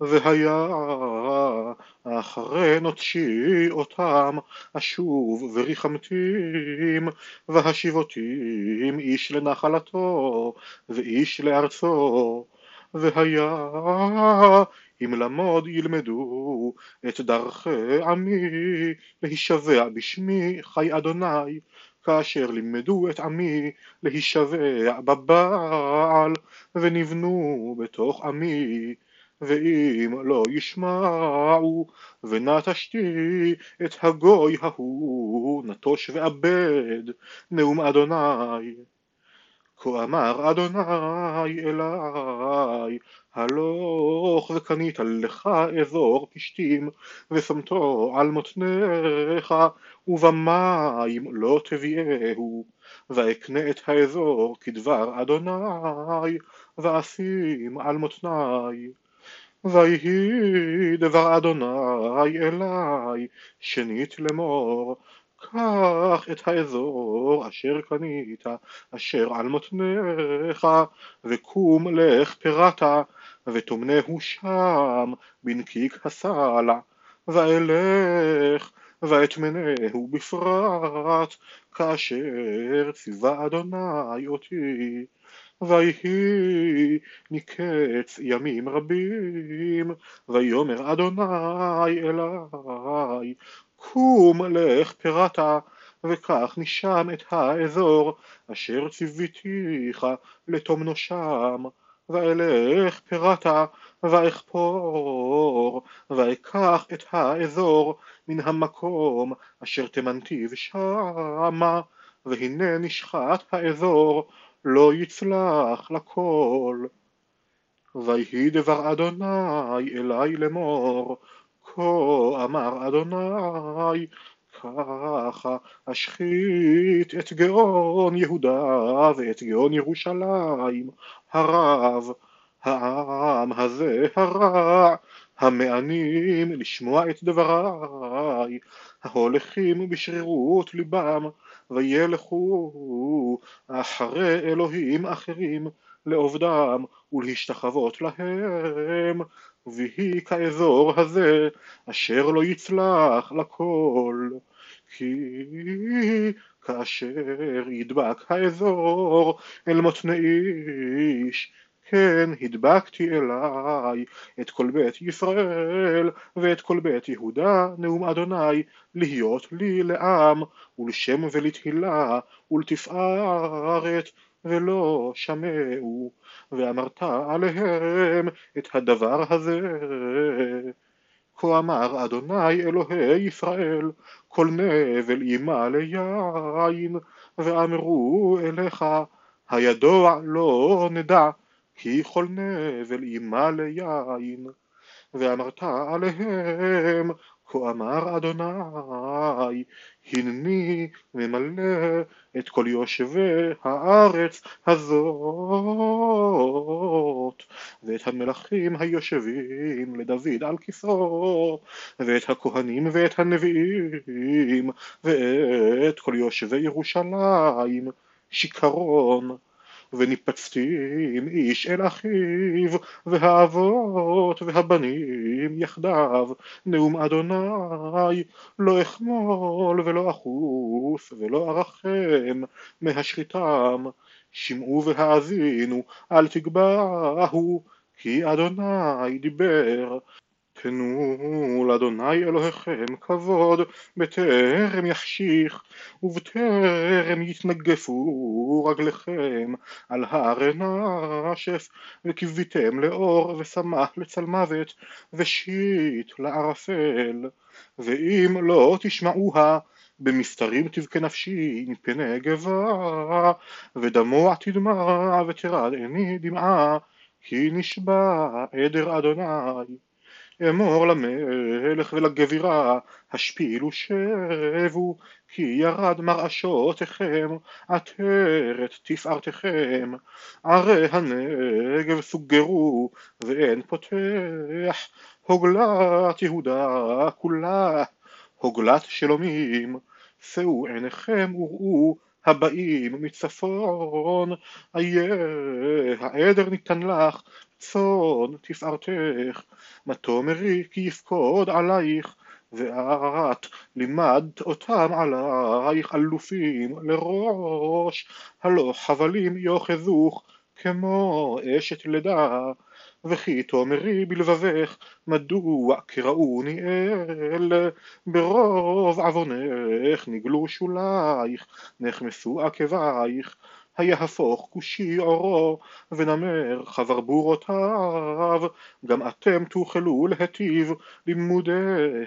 והיה אחרי נוטשי אותם אשוב וריחמתים והשיבותים איש לנחלתו ואיש לארצו והיה אם למוד ילמדו את דרכי עמי להישבע בשמי חי אדוני כאשר לימדו את עמי להישבע בבעל ונבנו בתוך עמי ואם לא ישמעו ונטשתי את הגוי ההוא נטוש ואבד נאום אדוני. כה אמר אדוני אלי הלוך וקנית לך אזור פשתים ושמתו על מותניך ובמים לא תביאהו ואקנה את האזור כדבר אדוני ואשים על מותני ויהי דבר אדוני אלי שנית לאמור קח את האזור אשר קנית אשר על מותניך וקום לך פירתה ותאמנהו שם בנקיק הסלע ואלך ואטמנהו בפרט כאשר ציווה אדוני אותי ויהי מקץ ימים רבים ויאמר אדוני אלי קום לך פירתה וקח משם את האזור אשר ציוויתיך לתומנו שם ואלך פירתה ואכפור ואקח את האזור מן המקום אשר תמנתיו שמה. והנה נשחט האזור לא יצלח לכל. ויהי דבר אדוני אלי לאמור כה אמר אדוני ככה אשחית את גאון יהודה ואת גאון ירושלים הרב העם הזה הרע המענים לשמוע את דבריי ההולכים בשרירות ליבם וילכו אחרי אלוהים אחרים לעובדם ולהשתחוות להם. ויהי כאזור הזה אשר לא יצלח לכל כי כאשר ידבק האזור אל מותני איש כן הדבקתי אליי את כל בית ישראל ואת כל בית יהודה נאום אדוני להיות לי לעם ולשם ולתהילה ולתפארת ולא שמעו. ואמרת עליהם את הדבר הזה. כה אמר אדוני אלוהי ישראל כל נבל ימלא יין ואמרו אליך הידוע לא נדע כי כל נבל ימלא יין ואמרת אליהם כה אמר אדוני הנני ממלא את כל יושבי הארץ הזאת ואת המלכים היושבים לדוד על כסאו ואת הכהנים ואת הנביאים ואת כל יושבי ירושלים שיכרון וניפצתי עם איש אל אחיו והאבות והבנים יחדיו. נאום אדוני לא אחמול ולא אחוס ולא ארחם מהשחיתם שמעו והאזינו אל תגבהו כי אדוני דיבר תנו לאדוני אלוהיכם כבוד בטרם יחשיך ובטרם יתנגפו רגליכם על הר נשף וקיוויתם לאור ושמח לצלמוות ושיט לערפל. ואם לא תשמעוה במסתרים תבכה נפשי מפני גבה ודמוע תדמע ותרד עיני דמעה כי נשבע עדר אדוני אמור למלך ולגבירה השפילו שבו כי ירד מרעשותיכם עטרת תפארתכם. ערי הנגב סוגרו ואין פותח. הוגלת יהודה כולה הוגלת שלומים. שאו עיניכם וראו הבאים מצפון איה העדר ניתן לך צאן תפארתך, מה תאמרי כי יפקוד עלייך, ואת לימדת אותם עלייך אלופים לראש, הלא חבלים יאחזוך כמו אשת לידה, וכי תאמרי בלבבך מדוע קראוני אל, ברוב עוונך נגלו שולייך, נחמסו עקבייך, היהפוך כושי עורו, ונמר חברבורותיו, גם אתם תוכלו להטיב לימודי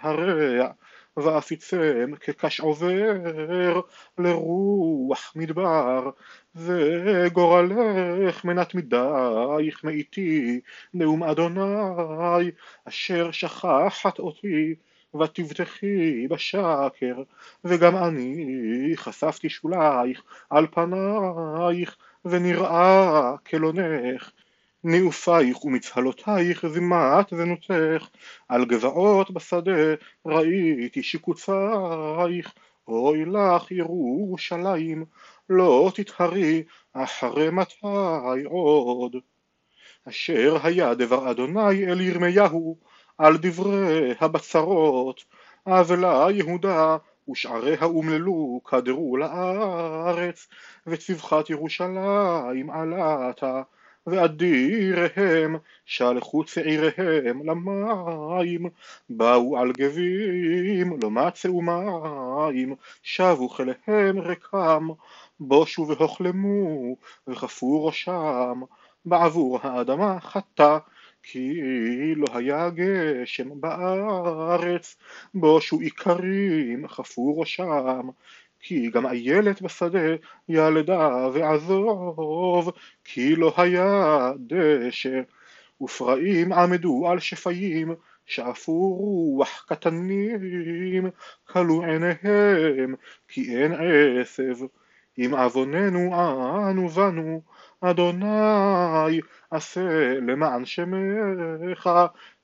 הרע, ואפיצם כקש עובר לרוח מדבר, וגורלך מנת מידייך מאיתי, נאום אדוני, אשר שכחת אותי ותבטחי בשקר, וגם אני חשפתי שולייך על פנייך, ונראה כלונך. נעופייך ומצהלותייך זימת זנותך, על גבעות בשדה ראיתי שיקוצייך, אוי לך ירושלים, לא תתהרי אחרי מתי עוד. אשר היה דבר אדוני אל ירמיהו על דברי הבצרות, אבלה יהודה ושעריה אומללו קדרו לארץ, וצבחת ירושלים עלתה, ואדיריהם שלחו צעיריהם למים, באו על גבים לא מצאו מים, שבו כליהם רקם, בושו והוחלמו, וכפו ראשם, בעבור האדמה חטא כי לא היה גשם בארץ, בושו איכרים, חפו ראשם, כי גם איילת בשדה ילדה ועזוב, כי לא היה דשא, ופרעים עמדו על שפיים, שאפו רוח קטנים, כלו עיניהם, כי אין עשב. אם עווננו אנו בנו, אדוני עשה למען שמך,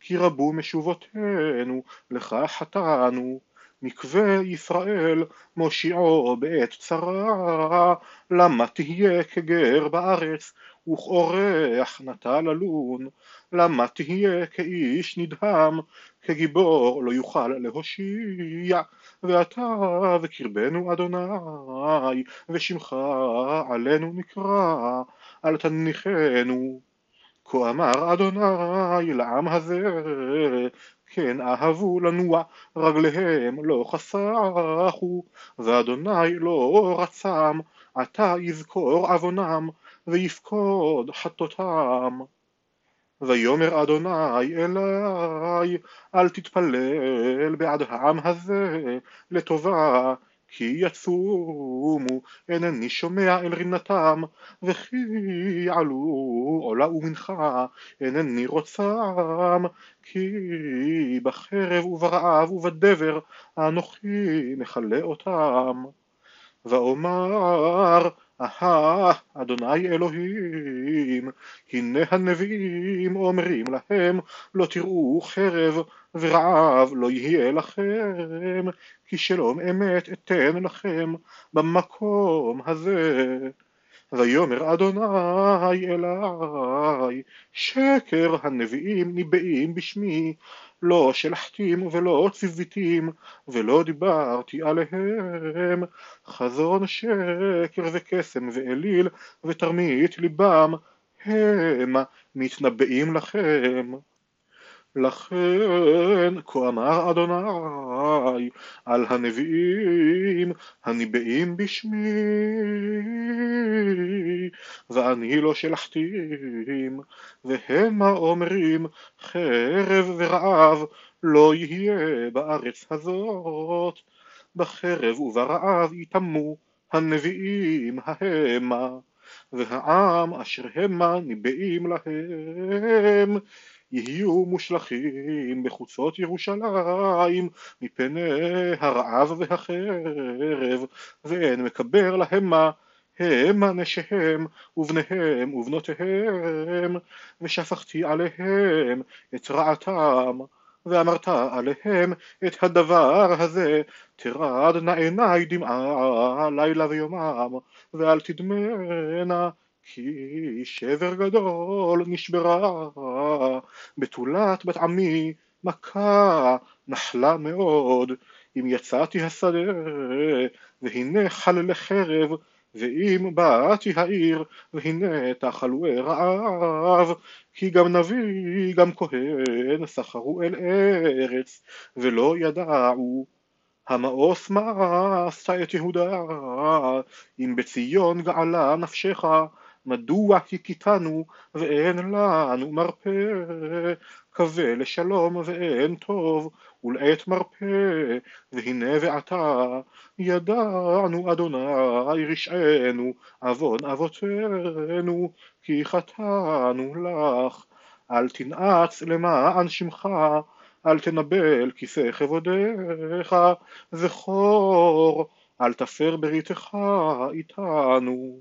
כי רבו משובותינו, לך חטאנו. מקווה ישראל מושיעו בעת צרה, למה תהיה כגר בארץ וכאורח נטה ללון, למה תהיה כאיש נדהם, כגיבור לא יוכל להושיע, ואתה וקרבנו אדוני, ושמך עלינו נקרא, אל תניחנו. כה אמר אדוני לעם הזה, כן אהבו לנוע, רגליהם לא חסכו, ואדוני לא רצם, עתה יזכור עוונם, ויפקוד חטאותם. ויאמר אדוני אלי, אל תתפלל בעד העם הזה לטובה, כי יצומו, אינני שומע אל רינתם, וכי יעלו עולה ומנחה, אינני רוצם, כי בחרב וברעב ובדבר אנוכי מכלה אותם. ואומר אהה, אדוני אלוהים, הנה הנביאים אומרים להם, לא תראו חרב ורעב לא יהיה לכם, כי שלום אמת אתן לכם במקום הזה. ויאמר אדוני אלי, שקר הנביאים ניבאים בשמי, לא שלחתים ולא ציוויתים, ולא דיברתי עליהם, חזון שקר וקסם ואליל ותרמית ליבם, הם מתנבאים לכם. לכן כה אמר אדוני על הנביאים הניבאים בשמי ואני לא שלחתים והמה אומרים חרב ורעב לא יהיה בארץ הזאת. בחרב וברעב יטמאו הנביאים ההמה והעם אשר המה ניבאים להם יהיו מושלכים בחוצות ירושלים מפני הרעב והחרב ואין מקבר להם מה הם נשיהם ובניהם ובנותיהם ושפכתי עליהם את רעתם ואמרת עליהם את הדבר הזה תרדנה עיניי דמעה לילה ויומם ואל תדמנה כי שבר גדול נשברה, בתולת בת עמי מכה נחלה מאוד, אם יצאתי השדה, והנה חללי חרב, ואם באתי העיר, והנה תאכלו רעב, כי גם נביא, גם כהן, סחרו אל ארץ, ולא ידעו. המאוס מאסת את יהודה, אם בציון געלה נפשך, מדוע הכיתנו ואין לנו מרפא? קווה לשלום ואין טוב, ולעת מרפא, והנה ועתה ידענו אדוני רשענו, עוון אבותינו, כי חטאנו לך. אל תנעץ למען שמך, אל תנבל כיסא כבודיך, זכור, אל תפר בריתך איתנו.